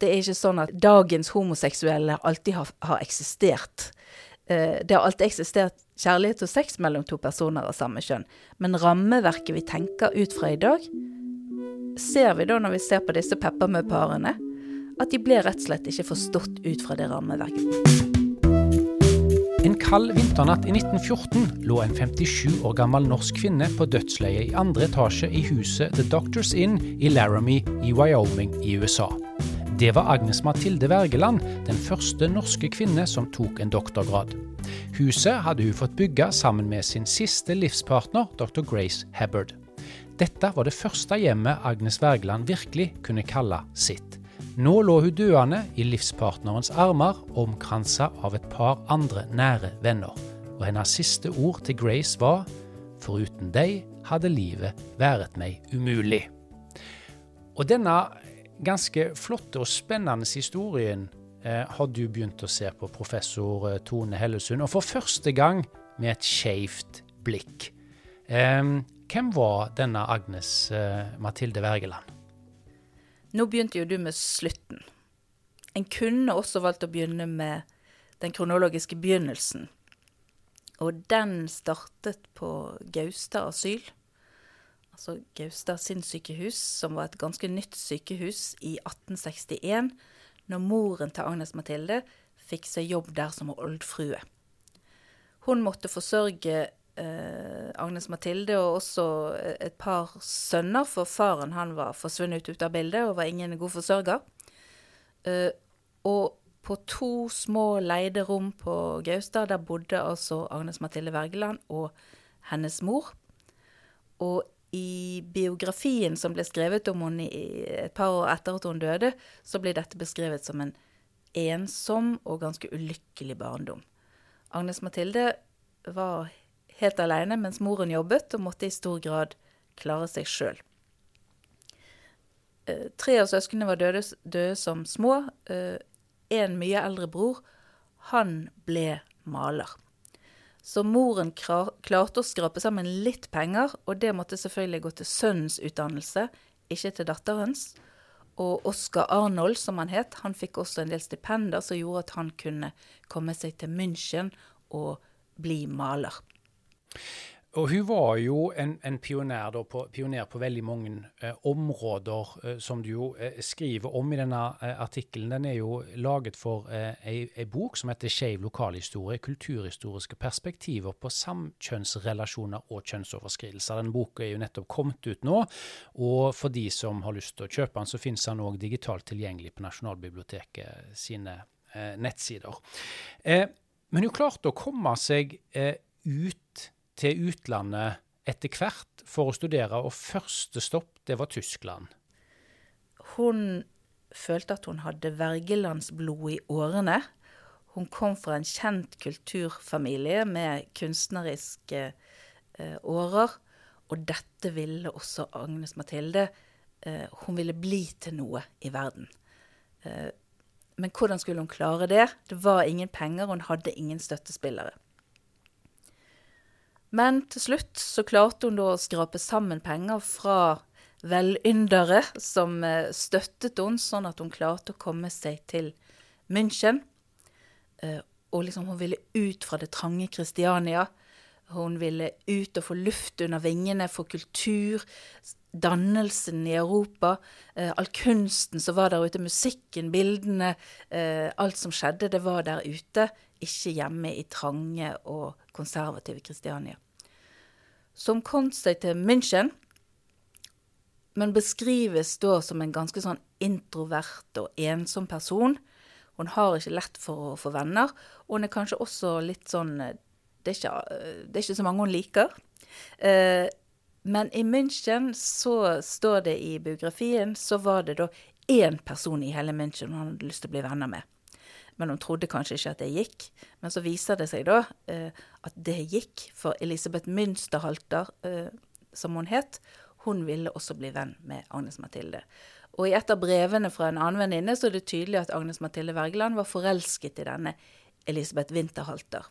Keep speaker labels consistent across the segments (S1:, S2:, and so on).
S1: det er ikke sånn at dagens homoseksuelle alltid har, har eksistert. Eh, det har alltid eksistert kjærlighet og sex mellom to personer av samme kjønn. Men rammeverket vi tenker ut fra i dag, ser vi da når vi ser på disse peppermø-parene, at de ble rett og slett ikke forstått ut fra det rammeverket.
S2: En kald vinternatt i 1914 lå en 57 år gammel norsk kvinne på dødsleiet i andre etasje i huset The Doctors Inn i Laramie i Wyoming i USA. Det var Agnes Mathilde Wergeland, den første norske kvinne som tok en doktorgrad. Huset hadde hun fått bygge sammen med sin siste livspartner, dr. Grace Hebbard. Dette var det første hjemmet Agnes Wergeland virkelig kunne kalle sitt. Nå lå hun døende i livspartnerens armer, omkransa av et par andre nære venner. Og hennes siste ord til Grace var foruten deg hadde livet vært meg umulig. Og denne ganske flotte og spennende historien eh, har du begynt å se på, professor eh, Tone Hellesund, og for første gang med et skeivt blikk. Eh, hvem var denne Agnes eh, Mathilde Wergeland?
S1: Nå begynte jo du med slutten. En kunne også valgt å begynne med den kronologiske begynnelsen. Og den startet på Gaustad asyl altså Gaustad sinnssykehus, som var et ganske nytt sykehus i 1861, når moren til Agnes Mathilde fikk seg jobb der som oldfrue. Hun måtte forsørge eh, Agnes Mathilde og også et par sønner, for faren han var forsvunnet ut av bildet og var ingen god forsørger. Eh, og på to små leide rom på Gaustad, der bodde altså Agnes Mathilde Wergeland og hennes mor. Og i biografien som ble skrevet om henne et par år etter at hun døde, så blir dette beskrevet som en ensom og ganske ulykkelig barndom. Agnes Mathilde var helt alene mens moren jobbet, og måtte i stor grad klare seg sjøl. Eh, tre av søsknene var døde, døde som små. Eh, en mye eldre bror, han ble maler. Så moren klarte å skrape sammen litt penger, og det måtte selvfølgelig gå til sønnens utdannelse, ikke til datterens. Og Oskar Arnold, som han het, han fikk også en del stipender som gjorde at han kunne komme seg til München og bli maler.
S2: Og hun var jo en, en pioner, på, pioner, på, veldig mange eh, områder, eh, som du jo eh, skriver om i denne eh, artikkelen. Den er jo laget for eh, ei, bok som heter 'Skeiv lokalhistorie kulturhistoriske perspektiver på samkjønnsrelasjoner og kjønnsoverskridelser'. Den boka er jo nettopp kommet ut nå, og for de som har lyst til å kjøpe den, så finnes den òg digitalt tilgjengelig på Nasjonalbiblioteket sine eh, nettsider. men hun klarte å komme seg ut til utlandet etter hvert for å studere, og første stopp, det var Tyskland.
S1: Hun følte at hun hadde vergelandsblod i årene. Hun kom fra en kjent kulturfamilie med kunstneriske eh, årer. Og dette ville også Agnes Mathilde. Eh, hun ville bli til noe i verden. Eh, men hvordan skulle hun klare det? Det var ingen penger, hun hadde ingen støttespillere. Men til slutt så klarte hun da å skrape sammen penger fra velyndere som eh, støttet henne, sånn at hun klarte å komme seg til München. Eh, og liksom hun ville ut fra det trange Kristiania. Hun ville ut og få luft under vingene for kultur, dannelsen i Europa, eh, all kunsten som var der ute, musikken, bildene, alt som skjedde, det var der ute, ikke hjemme i trange og konservative Kristiania som kom seg til München, men beskrives da som en ganske sånn introvert og ensom person. Hun har ikke lett for å få venner, og hun er kanskje også litt sånn Det er ikke, det er ikke så mange hun liker. Eh, men i München, så står det i biografien, så var det da én person i hele München hun hadde lyst til å bli venner med men hun trodde kanskje ikke at det gikk. Men så viser det seg da eh, at det gikk, for Elisabeth Münsterhalter, eh, som hun het, hun ville også bli venn med Agnes Mathilde. Og i et av brevene fra en annen venninne så er det tydelig at Agnes Mathilde Wergeland var forelsket i denne Elisabeth Winterhalter.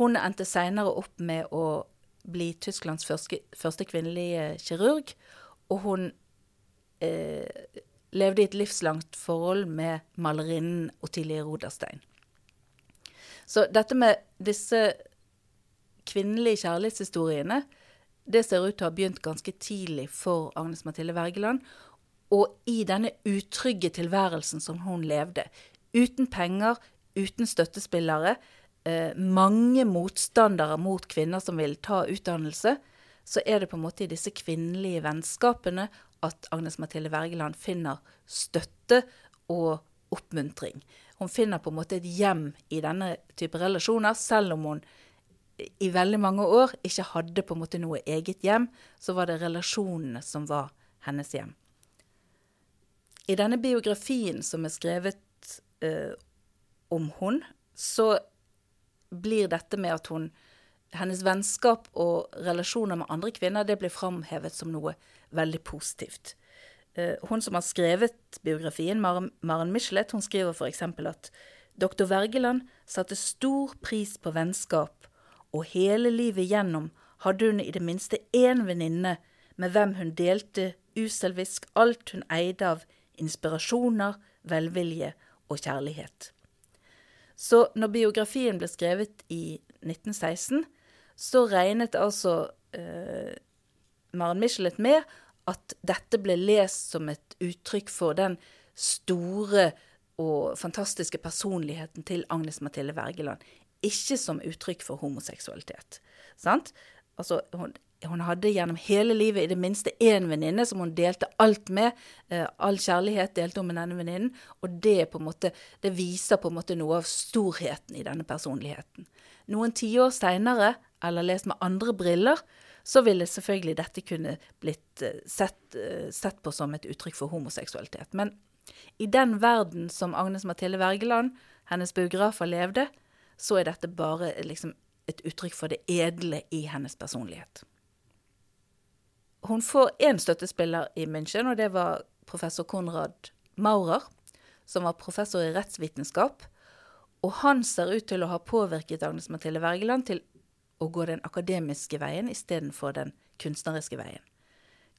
S1: Hun endte seinere opp med å bli Tysklands første, første kvinnelige kirurg, og hun eh, levde i et livslangt forhold med malerinnen Ottilie Roderstein. Så dette med disse kvinnelige kjærlighetshistoriene, det ser ut til å ha begynt ganske tidlig for Agnes Mathilde Wergeland. Og i denne utrygge tilværelsen som hun levde, uten penger, uten støttespillere, eh, mange motstandere mot kvinner som vil ta utdannelse, så er det på en måte i disse kvinnelige vennskapene at Agnes Mathilde Wergeland finner støtte og oppmuntring. Hun finner på en måte et hjem i denne type relasjoner, selv om hun i veldig mange år ikke hadde på en måte noe eget hjem, så var det relasjonene som var hennes hjem. I denne biografien som er skrevet eh, om hun, så blir dette med at hun hennes vennskap og relasjoner med andre kvinner det ble framhevet som noe veldig positivt. Eh, hun som har skrevet biografien, Maren Michelet, hun skriver f.eks. at doktor Wergeland satte stor pris på vennskap, og hele livet gjennom hadde hun i det minste én venninne med hvem hun delte uselvisk alt hun eide av inspirasjoner, velvilje og kjærlighet. Så når biografien ble skrevet i 1916, så regnet altså eh, Maren Michelet med at dette ble lest som et uttrykk for den store og fantastiske personligheten til Agnes Mathilde Wergeland. Ikke som uttrykk for homoseksualitet. Sant? Altså, hun, hun hadde gjennom hele livet i det minste én venninne som hun delte alt med. Eh, all kjærlighet delte hun med denne venninnen. Og det, måte, det viser på en måte noe av storheten i denne personligheten. Noen tiår seinere, eller lest med andre briller, så ville selvfølgelig dette kunne blitt eh, sett, eh, sett, på som et uttrykk for homoseksualitet. Men i den verden som Agnes Mathilde Wergeland, hennes biografer, levde, så er dette bare liksom et uttrykk for det edle i hennes personlighet. Hun får én støttespiller i München, og det var professor Konrad Maurer, som var professor i rettsvitenskap. Og han ser ut til å ha påvirket Agnes Mathilde Wergeland til å gå den akademiske veien istedenfor den kunstneriske veien.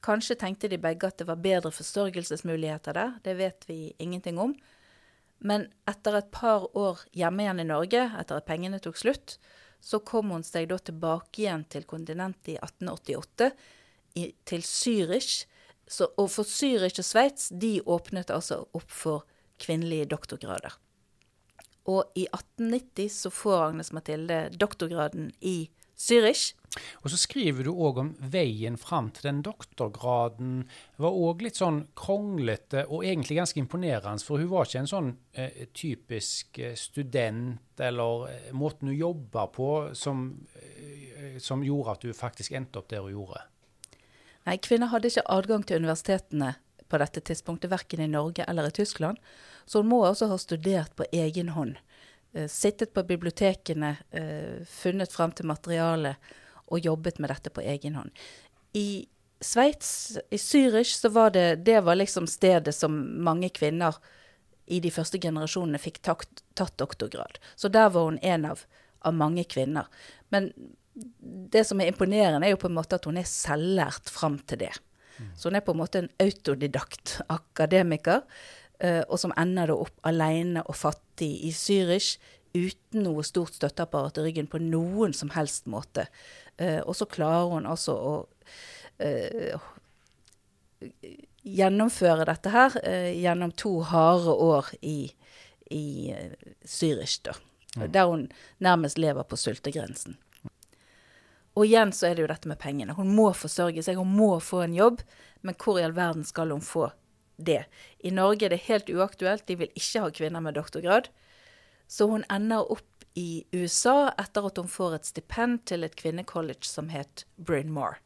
S1: Kanskje tenkte de begge at det var bedre forsørgelsesmuligheter der, det vet vi ingenting om. Men etter et par år hjemme igjen i Norge, etter at pengene tok slutt, så kom hun seg da tilbake igjen til kontinentet i 1888 i, til Zürich. Og for Zürich og Sveits, de åpnet altså opp for kvinnelige doktorgrader. Og i 1890 så får Agnes Mathilde doktorgraden i Zürich.
S2: Og så skriver du òg om veien fram til den doktorgraden. var òg litt sånn kronglete og egentlig ganske imponerende, for hun var ikke en sånn eh, typisk eh, student, eller eh, måten hun jobba på, som, eh, som gjorde at hun faktisk endte opp der hun gjorde.
S1: Nei, kvinner hadde ikke adgang til universitetene på dette tidspunktet, verken i Norge eller i Tyskland. Så hun må også ha studert på egen hånd. Eh, sittet på bibliotekene, eh, funnet fram til materiale og jobbet med dette på egen hånd. I Sveits, i Zürich, så var det Det var liksom stedet som mange kvinner i de første generasjonene fikk tatt, tatt doktorgrad. Så der var hun en av, av mange kvinner. Men det som er imponerende, er jo på en måte at hun er selvlært fram til det. Mm. Så hun er på en måte en autodidakt akademiker, og som ender da opp alene og fattig i Zürich uten noe stort støtteapparat i ryggen på noen som helst måte. Uh, og så klarer hun altså å uh, gjennomføre dette her gjennom to harde år i, i Zürich, da. Der hun nærmest lever på sultegrensen. Og igjen så er det jo dette med pengene. Hun må forsørge seg, hun må få en jobb. Men hvor i all verden skal hun få det? I Norge er det helt uaktuelt, de vil ikke ha kvinner med doktorgrad. Så hun ender opp i USA etter at hun får et stipend til et kvinnecollege som het Bryn Mawr.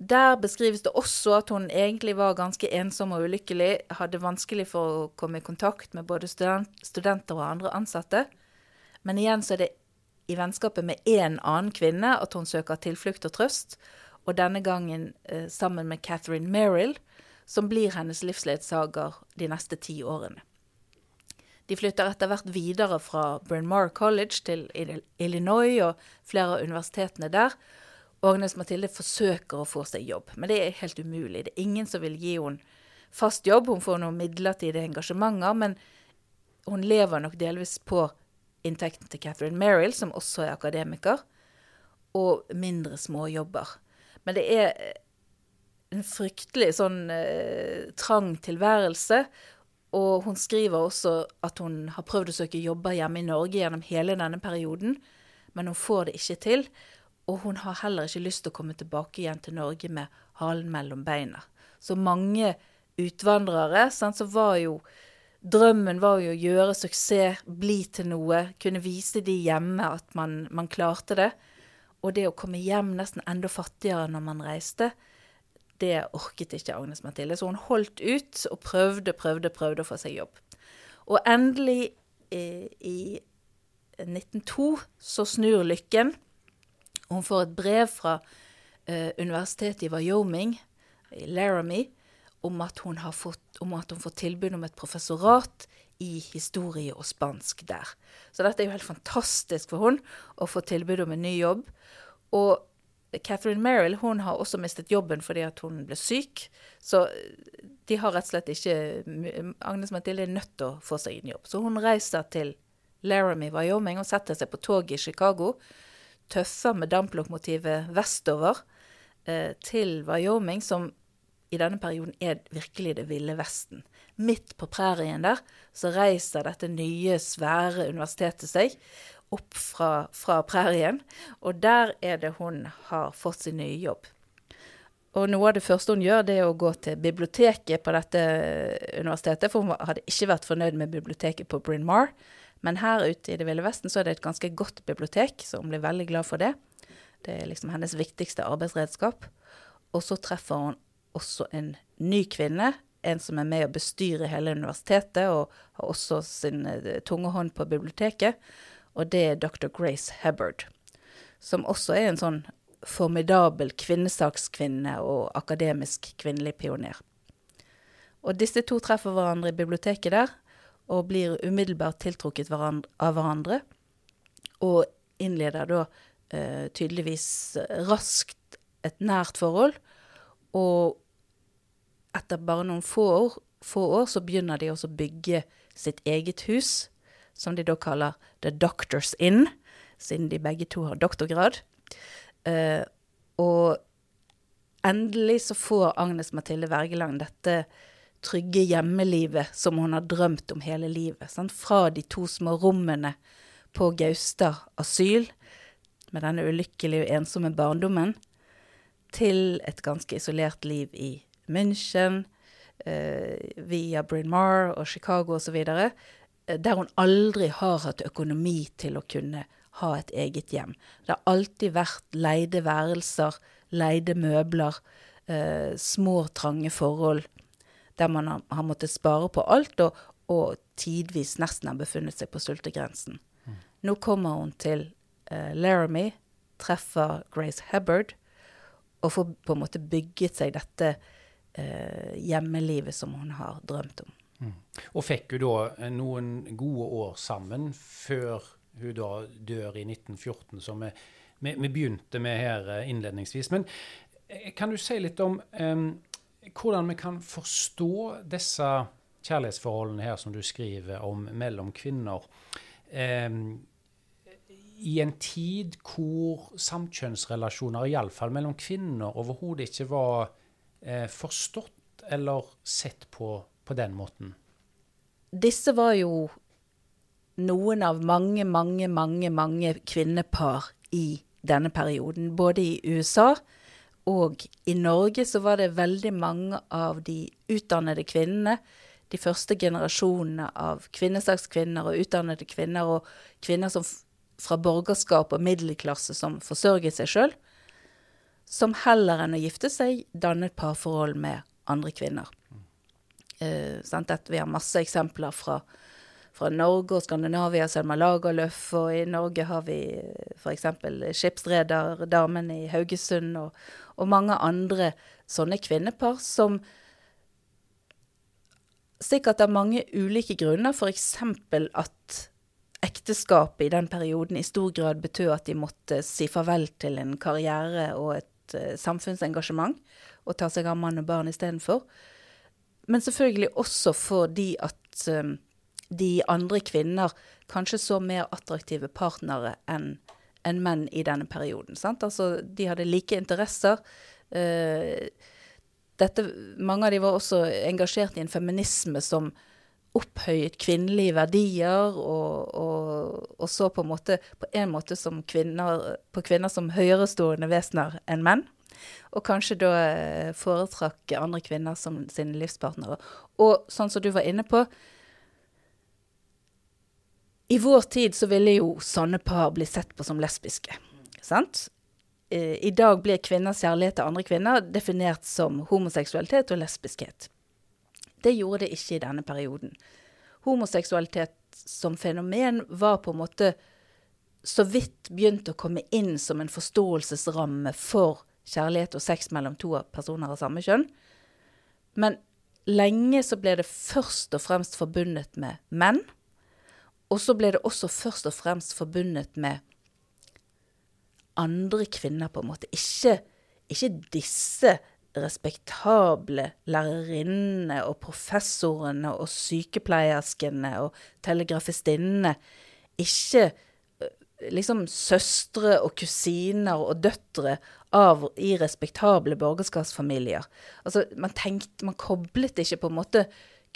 S1: Der beskrives det også at hun egentlig var ganske ensom og ulykkelig, hadde vanskelig for å komme i kontakt med både studenter og andre ansatte. Men igjen så er det i vennskapet med én annen kvinne at hun søker tilflukt og trøst, og denne gangen eh, sammen med Catherine Merrill, som blir hennes livsledsager de neste ti årene. De flytter etter hvert videre fra Bryn Mawr College til Illinois og flere av universitetene der. Agnes Mathilde forsøker å få seg jobb, men det er helt umulig. Det er ingen som vil gi henne fast jobb. Hun får noen midlertidige engasjementer, men hun lever nok delvis på inntekten til Catherine Merrill, som også er akademiker, og mindre småjobber. Men det er en fryktelig sånn eh, trang tilværelse. Og hun skriver også at hun har prøvd å søke jobber hjemme i Norge gjennom hele denne perioden, men hun får det ikke til. Og hun har heller ikke lyst til å komme tilbake igjen til Norge med halen mellom beina. Så mange utvandrere, sant, så var jo Drømmen var jo å gjøre suksess, bli til noe, kunne vise de hjemme at man, man klarte det. Og det å komme hjem nesten enda fattigere når man reiste, det orket ikke Agnes Mathilde. Så hun holdt ut og prøvde, prøvde, prøvde å få seg jobb. Og endelig, eh, i 1902, så snur lykken. Hun får et brev fra eh, universitetet i Wyoming, i Laramie, om at, hun har fått, om at hun får tilbud om et professorat i historie og spansk der. Så dette er jo helt fantastisk for hun å få tilbud om en ny jobb. Og Catherine Merrill hun har også mistet jobben fordi at hun ble syk. Så de har rett og slett ikke Agnes Mathilde er nødt til å få seg en jobb. Så hun reiser til Laramie, Wyoming, og setter seg på toget i Chicago. Tøffer med damplokomotivet vestover eh, til Wyoming, som i denne perioden er virkelig det ville Vesten. Midt på prærien der så reiser dette nye, svære universitetet seg opp fra, fra prærien, og der er det hun har fått sin nye jobb. Og noe av det første hun gjør, det er å gå til biblioteket på dette universitetet, for hun hadde ikke vært fornøyd med biblioteket på Bryn Mawr. Men her ute i Det ville vesten så er det et ganske godt bibliotek, så hun blir veldig glad for det. Det er liksom hennes viktigste arbeidsredskap. Og så treffer hun også en ny kvinne, en som er med å bestyre hele universitetet, og har også sin eh, tunge hånd på biblioteket og det er dr. Grace Hubbard, som også er en sånn formidabel kvinnesakskvinne og akademisk kvinnelig pioner. Og disse to treffer hverandre i biblioteket der, og blir umiddelbart tiltrukket av hverandre, og innleder da eh, tydeligvis raskt et nært forhold. Og etter bare noen få år, få år så begynner de også å bygge sitt eget hus, som de da kaller The Doctors Inn, siden de begge to har doktorgrad. Uh, og endelig så får Agnes Mathilde Wergeland dette trygge hjemmelivet som hun har drømt om hele livet. Sant? Fra de to små rommene på Gaustad asyl, med denne ulykkelige og ensomme barndommen, til et ganske isolert liv i München, uh, via Bryn Mawr og Chicago osv., der hun aldri har hatt økonomi til å kunne ha et eget hjem. Det har alltid vært leide værelser, leide møbler, eh, små, trange forhold, der man har, har måttet spare på alt, og, og, tidvis nesten har befunnet seg på sultegrensen. Mm. Nå kommer hun til eh, Laramie, treffer Grace Hubbard, og får på en måte bygget seg dette eh, hjemmelivet som hun har drømt om.
S2: Og fikk hun da eh, noen gode år sammen før hun da dør i 1914, som vi, vi, vi begynte med her eh, innledningsvis. Men eh, kan du si litt om um, hvordan vi kan forstå disse kjærlighetsforholdene her som du skriver om mellom kvinner? Um, i en tid hvor samkjønnsrelasjoner, iallfall mellom kvinner, overhodet ikke var eh, forstått eller sett på på den måten?
S1: Disse var jo noen av mange, mange, mange, mange kvinnepar i denne perioden. Både i USA og i Norge så var det veldig mange av de utdannede kvinnene. De første generasjonene av kvinnesakskvinner og utdannede kvinner, og kvinner som fra borgerskap og middelklasse som forsørget seg sjøl, som heller enn å gifte seg dannet parforhold med andre kvinner. Eh, vi har masse eksempler fra, fra Norge og Skandinavia, Selma Lagerlöf, og i Norge har vi eh, f.eks. skipsrederdamen i Haugesund og, og, mange andre sånne kvinnepar som sikkert av mange ulike grunner, f.eks. at ekteskapet i den perioden i stor grad betød at de måtte si farvel til en karriere og et uh, samfunnsengasjement, og ta seg av mann og barn istedenfor. Men selvfølgelig også fordi at um, de andre kvinner kanskje så mer attraktive partnere enn en menn i denne perioden. Sant? Altså, de hadde like interesser. Uh, dette, mange av de var også engasjert i en feminisme som opphøyet kvinnelige verdier, og, og, og, så på en måte, på en måte som kvinner, på kvinner som høyerestående vesener enn menn. Og kanskje da eh, foretrakk andre kvinner som sine livspartnere. Og sånn som du var inne på I vår tid så ville jo sånne par bli sett på som lesbiske. Sant? Eh, I dag blir kvinners kjærlighet til andre kvinner definert som homoseksualitet og lesbiskhet. Det gjorde det ikke i denne perioden. Homoseksualitet som fenomen var på en måte så vidt begynt å komme inn som en forståelsesramme for kjærlighet og sex mellom to personer av samme kjønn. Men lenge så ble det først og fremst forbundet med menn. Og så ble det også først og fremst forbundet med andre kvinner, på en måte. Ikke, ikke disse respektable lærerinnene og professorene og sykepleierskene og telegrafistinnene. Ikke liksom søstre og kusiner og døtre av i respektable borgerskapsfamilier. Altså, man tenkte, man koblet ikke på en måte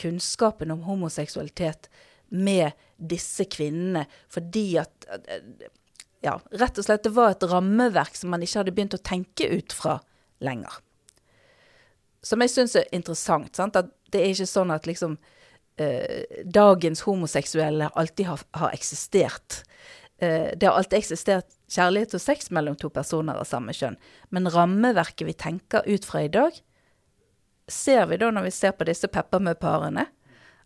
S1: kunnskapen om homoseksualitet med disse kvinnene fordi at Ja, rett og slett det var et rammeverk som man ikke hadde begynt å tenke ut fra lenger som jeg syns er interessant. Sant? At det er ikke sånn at liksom eh, dagens homoseksuelle alltid har, har eksistert. Eh, det har alltid eksistert kjærlighet og sex mellom to personer av samme kjønn. Men rammeverket vi tenker ut fra i dag, ser vi da når vi ser på disse peppermø-parene,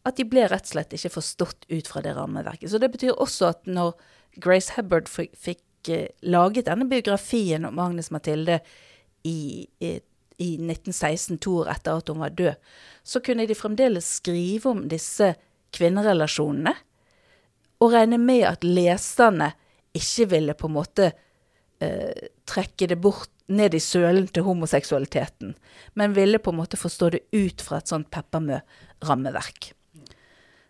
S1: at de ble rett og slett ikke forstått ut fra det rammeverket. Så det betyr også at når Grace Hubbard fikk, eh, laget denne biografien om Agnes Mathilde i, i i 1916, to år etter at hun var død, så kunne de fremdeles skrive om disse kvinnerelasjonene, og regne med at leserne ikke ville på en måte eh, trekke det bort ned i sølen til homoseksualiteten, men ville på en måte forstå det ut fra et sånt Peppermø-rammeverk.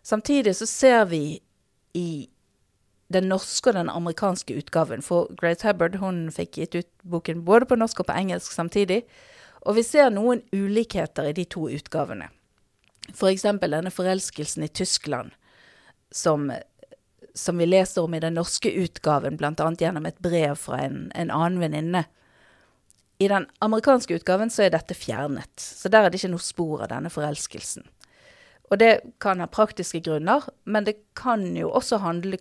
S1: Samtidig så ser vi i den norske og den amerikanske utgaven, for Grace Hubbard hun fikk gitt ut boken både på norsk og på engelsk samtidig, og vi ser noen ulikheter i de to utgavene. For denne forelskelsen i Tyskland, som, som, vi leser om i den norske utgaven, bl.a. gjennom et brev fra en, en annen venninne. I den amerikanske utgaven så er dette fjernet, så der er det ikke noe spor av denne forelskelsen. Og det kan ha praktiske grunner, men det kan jo også handle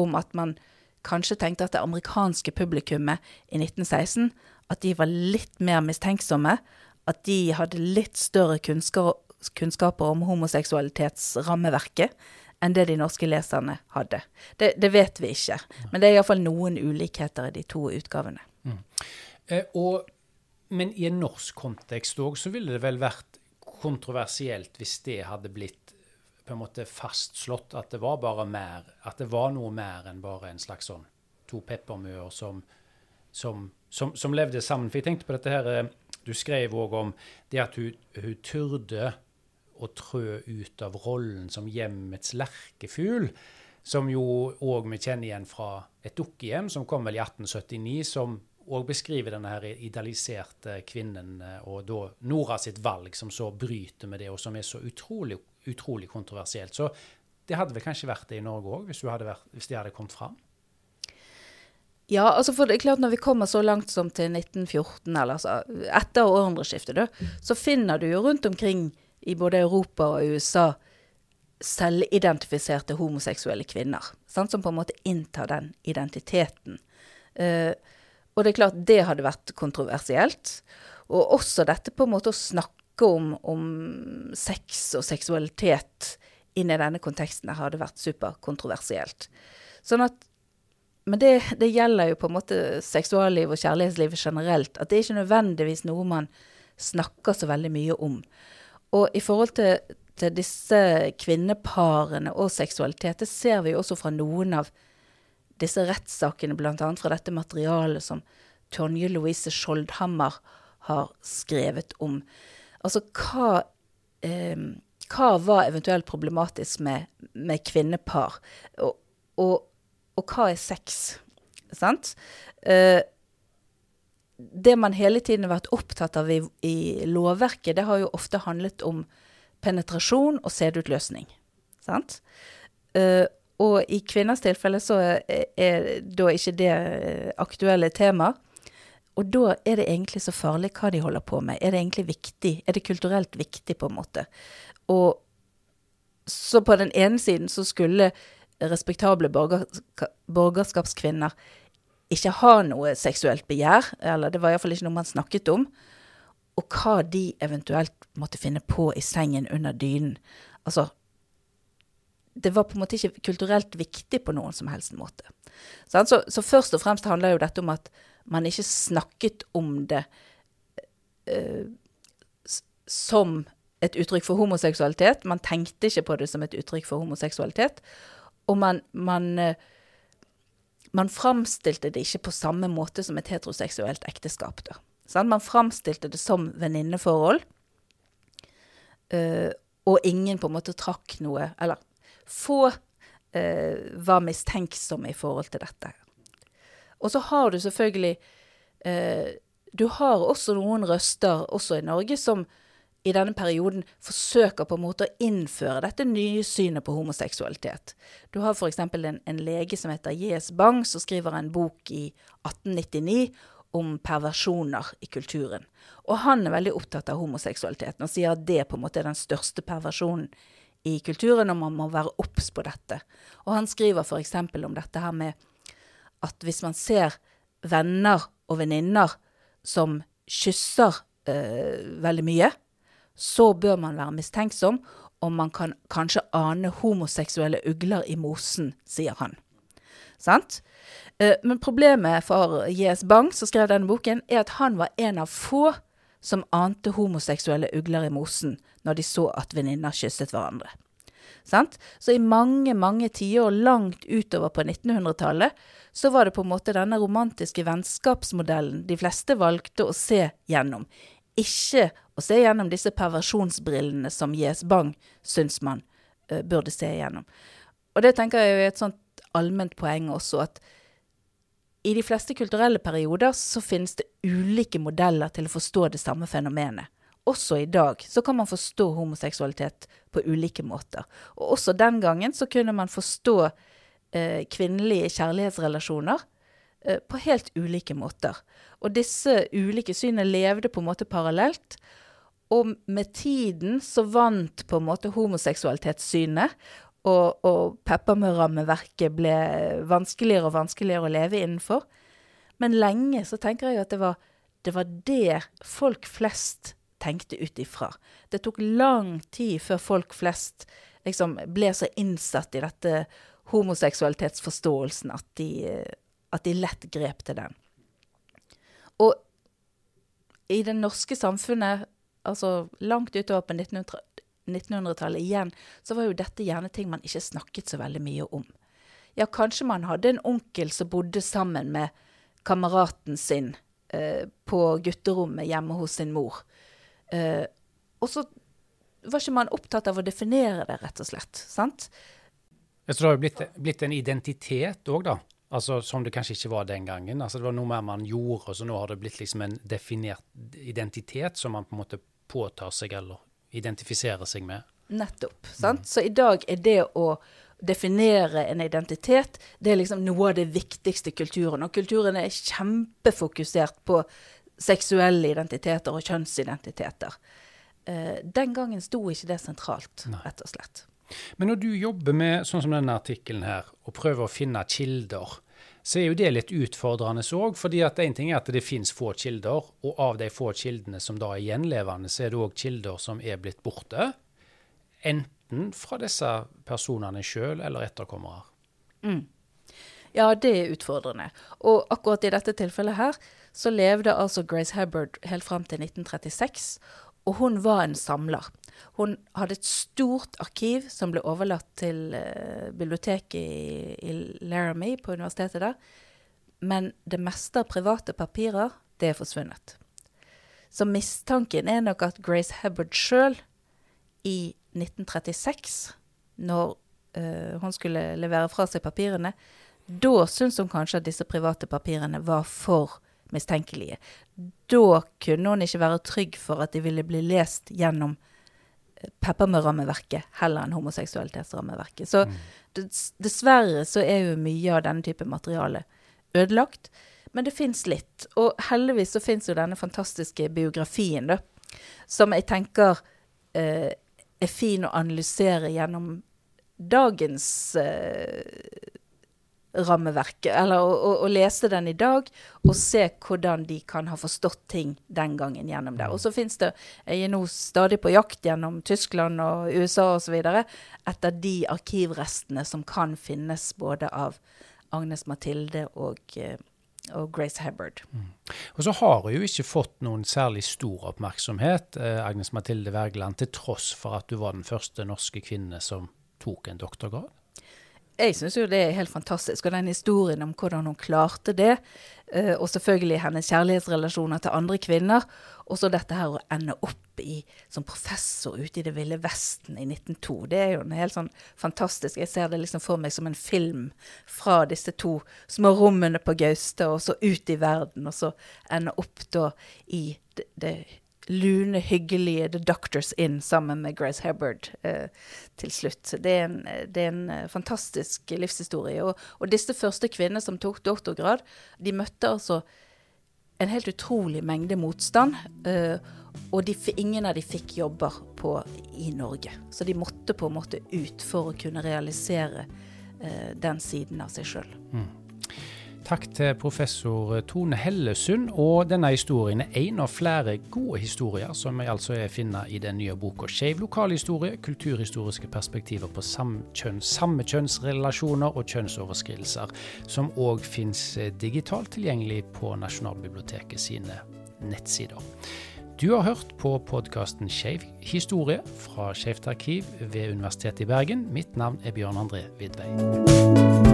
S1: om at man kanskje tenkte at det amerikanske publikummet i 1916 at de var litt mer mistenksomme. At de hadde litt større kunnskaper om homoseksualitetsrammeverket enn det de norske leserne hadde. Det, det vet vi ikke, men det er iallfall noen ulikheter i de to utgavene. Mm.
S2: Eh, og, men i en norsk kontekst òg, så ville det vel vært kontroversielt hvis det hadde blitt på en måte fastslått at det var bare mer, at det var noe mer enn bare en slags sånn to peppermøer som, som som, som, levde sammen. For jeg tenkte på dette her eh, Du skrev òg om det at hun, hun turde å trø ut av rollen som hjemmets lerkefugl. Som jo òg vi kjenner igjen fra et dukkehjem som kom vel i 1879. som òg beskriver denne her idealiserte kvinnen eh, og da Nora sitt valg, som så bryter med det, og som er så utrolig, utrolig kontroversielt. Så det hadde vel kanskje vært det i Norge òg, hvis, hvis, det hadde kommet fram?
S1: Ja, altså for det er klart når vi kommer så langt som til 1914, eller altså etter århundreskiftet, da, så finner du jo rundt omkring i både Europa og USA selvidentifiserte homoseksuelle kvinner. Sant? Som på en måte inntar den identiteten. Uh, og det er klart det hadde vært kontroversielt. Og også dette på en måte å snakke om, om sex og seksualitet inn i denne konteksten hadde vært superkontroversielt. Sånn at men det, det, gjelder jo på en måte seksualliv og kjærlighetslivet generelt. At det er ikke nødvendigvis noe man snakker så veldig mye om. Og i forhold til, til disse kvinneparene og seksualitet, det ser vi jo også fra noen av disse rettssakene, bl.a. fra dette materialet som Tonje Louise Skjoldhammer har skrevet om. Altså hva eh, hva var eventuelt problematisk med, med kvinnepar? Og, og, og, hva er sex? Sant? Eh, det man hele tiden har vært opptatt av i, i, lovverket, det har jo ofte handlet om penetrasjon og sædutløsning. Sant? Uh, og i kvinners tilfelle så er, er da ikke det aktuelle tema. Og da er det egentlig så farlig hva de holder på med. Er det egentlig viktig? Er det kulturelt viktig, på en måte? Og så på den ene siden så skulle respektable borger, borgerskapskvinner ikke har noe seksuelt begjær, eller det var iallfall ikke noe man snakket om. Og hva de eventuelt måtte finne på i sengen under dynen. Altså Det var på en måte ikke kulturelt viktig på noen som helst måte. Så, så først og fremst handler jo dette om at man ikke snakket om det uh, som et uttrykk for homoseksualitet. Man tenkte ikke på det som et uttrykk for homoseksualitet. Og man, man, uh, man framstilte det ikke på samme måte som et heteroseksuelt ekteskap. Da. Sånn? Man framstilte det som venninneforhold. Uh, og ingen på en måte trakk noe Eller få var mistenksomme i forhold til dette. Og så har du selvfølgelig uh, Du har også noen røster, også i Norge, som i denne perioden forsøker på en måte å innføre dette nye synet på homoseksualitet. Du har f.eks. En, en lege som heter J.S. Bang, som skriver en bok i 1899 om perversjoner i kulturen. Og han er veldig opptatt av homoseksualiteten og sier at det på en måte er den største perversjonen i kulturen, og man må være obs på dette. Og han skriver f.eks. om dette her med at hvis man ser venner og venninner som kysser øh, veldig mye, så bør man være mistenksom, og man kan kanskje ane homoseksuelle ugler i mosen, sier han. Sant? Uh, men problemet for J.S. Bang, som skrev denne boken, er at han var en av få som ante homoseksuelle ugler i mosen når de så at venninner kysset hverandre. Sant? Så i mange, mange tiår langt utover på 1900-tallet så var det på en måte denne romantiske vennskapsmodellen de fleste valgte å se gjennom. Ikke å se gjennom disse perversjonsbrillene som Jes Bang syns man uh, burde se gjennom. Og det tenker jeg er et sånt allment poeng også, at i de fleste kulturelle perioder så finnes det ulike modeller til å forstå det samme fenomenet også i dag så kan man forstå homoseksualitet på ulike måter. Og også den gangen så kunne man forstå eh, kvinnelige kjærlighetsrelasjoner på helt ulike måter. Og disse ulike synene levde på en måte parallelt. Og med tiden så vant på en måte homoseksualitetssynet, og, og peppermørrammeverket ble vanskeligere og vanskeligere å leve innenfor. Men lenge så tenker jeg at det var det, var det folk flest tenkte ut ifra. Det tok lang tid før folk flest liksom ble så innsatt i dette homoseksualitetsforståelsen at de, at de lett grep til den. Og i det norske samfunnet, altså langt utover på 1900-tallet igjen, så var jo dette gjerne ting man ikke snakket så veldig mye om. Ja, kanskje man hadde en onkel som bodde sammen med kameraten sin eh, på gutterommet hjemme hos sin mor. Eh, og så var ikke man opptatt av å definere det, rett og slett. sant?
S2: Så det har blitt, blitt en identitet òg, da? Altså, Som det kanskje ikke var den gangen. Altså, Det var noe mer man gjorde, så nå har det blitt liksom en definert identitet som man på en måte påtar seg eller identifiserer seg med.
S1: Nettopp. sant? Mm. Så i dag er det å definere en identitet det er liksom noe av det viktigste kulturen. Og kulturen er kjempefokusert på seksuelle identiteter og kjønnsidentiteter. Eh, den gangen sto ikke det sentralt, rett og slett.
S2: Men når du jobber med sånn som denne artikkelen her, og prøver å finne kilder, så er jo det litt utfordrende òg. fordi at en ting er at det finnes få kilder, og av de få kildene som da er gjenlevende, så er det òg kilder som er blitt borte. Enten fra disse personene sjøl eller etterkommere.
S1: Mm. Ja, det er utfordrende. Og akkurat i dette tilfellet her, så levde altså Grace Hubbard helt fram til 1936, og hun var en samler. Hun hadde et stort arkiv som ble overlatt til uh, biblioteket i, i Laramie på universitetet der. Men det meste av private papirer, det er forsvunnet. Så mistanken er nok at Grace Hubbard sjøl i 1936, når uh, hun skulle levere fra seg papirene, da syntes hun kanskje at disse private papirene var for mistenkelige. Da kunne hun ikke være trygg for at de ville bli lest gjennom Peppermø-rammeverket heller enn homoseksualitetsrammeverket. Så mm. dessverre så er jo mye av denne type materiale ødelagt. Men det fins litt. Og heldigvis så fins jo denne fantastiske biografien, da. Som jeg tenker eh, er fin å analysere gjennom dagens eh, rammeverket, eller å, å, å, lese den i dag og se hvordan de kan ha forstått ting den gangen gjennom det. Og så fins det Jeg er nå stadig på jakt gjennom Tyskland og USA osv. etter de arkivrestene som kan finnes både av Agnes Mathilde og eh, og Grace Hebbard. Mm.
S2: Og så har hun jo ikke fått noen særlig stor oppmerksomhet, eh, Agnes Mathilde Wergeland, til tross for at du var den første norske kvinne som tok en doktorgrad?
S1: Jeg syns jo det er helt fantastisk. Og den historien om hvordan hun klarte det, uh, og selvfølgelig hennes kjærlighetsrelasjoner til andre kvinner. Og så dette her å ende opp i, som professor ute i det ville Vesten i 1902. Det er jo en helt sånn fantastisk Jeg ser det liksom for meg som en film fra disse to små rommene på Gaustad, og så ut i verden, og så ende opp da i det, det lune, hyggelige The Doctors Inn sammen med Grace Hebbard eh, til slutt. Det er en, det er en eh, fantastisk livshistorie. Og, og, disse første kvinnene som tok doktorgrad, de møtte altså en helt utrolig mengde motstand. Eh, og de, ingen av de fikk jobber på, i Norge. Så de måtte på en måte ut for å kunne realisere eh, den siden av seg sjøl. Mm.
S2: Takk til professor Tone Hellesund. Og denne historien er en av flere gode historier som vi altså er finner i den nye boka 'Skeiv lokalhistorie kulturhistoriske perspektiver på samekjønnsrelasjoner og kjønnsoverskridelser', som òg finnes eh, digitalt tilgjengelig på Nasjonalbiblioteket sine nettsider. Du har hørt på podkasten Skeiv historie fra Skeivt arkiv ved Universitetet i Bergen. Mitt navn er Bjørn André Vidvei.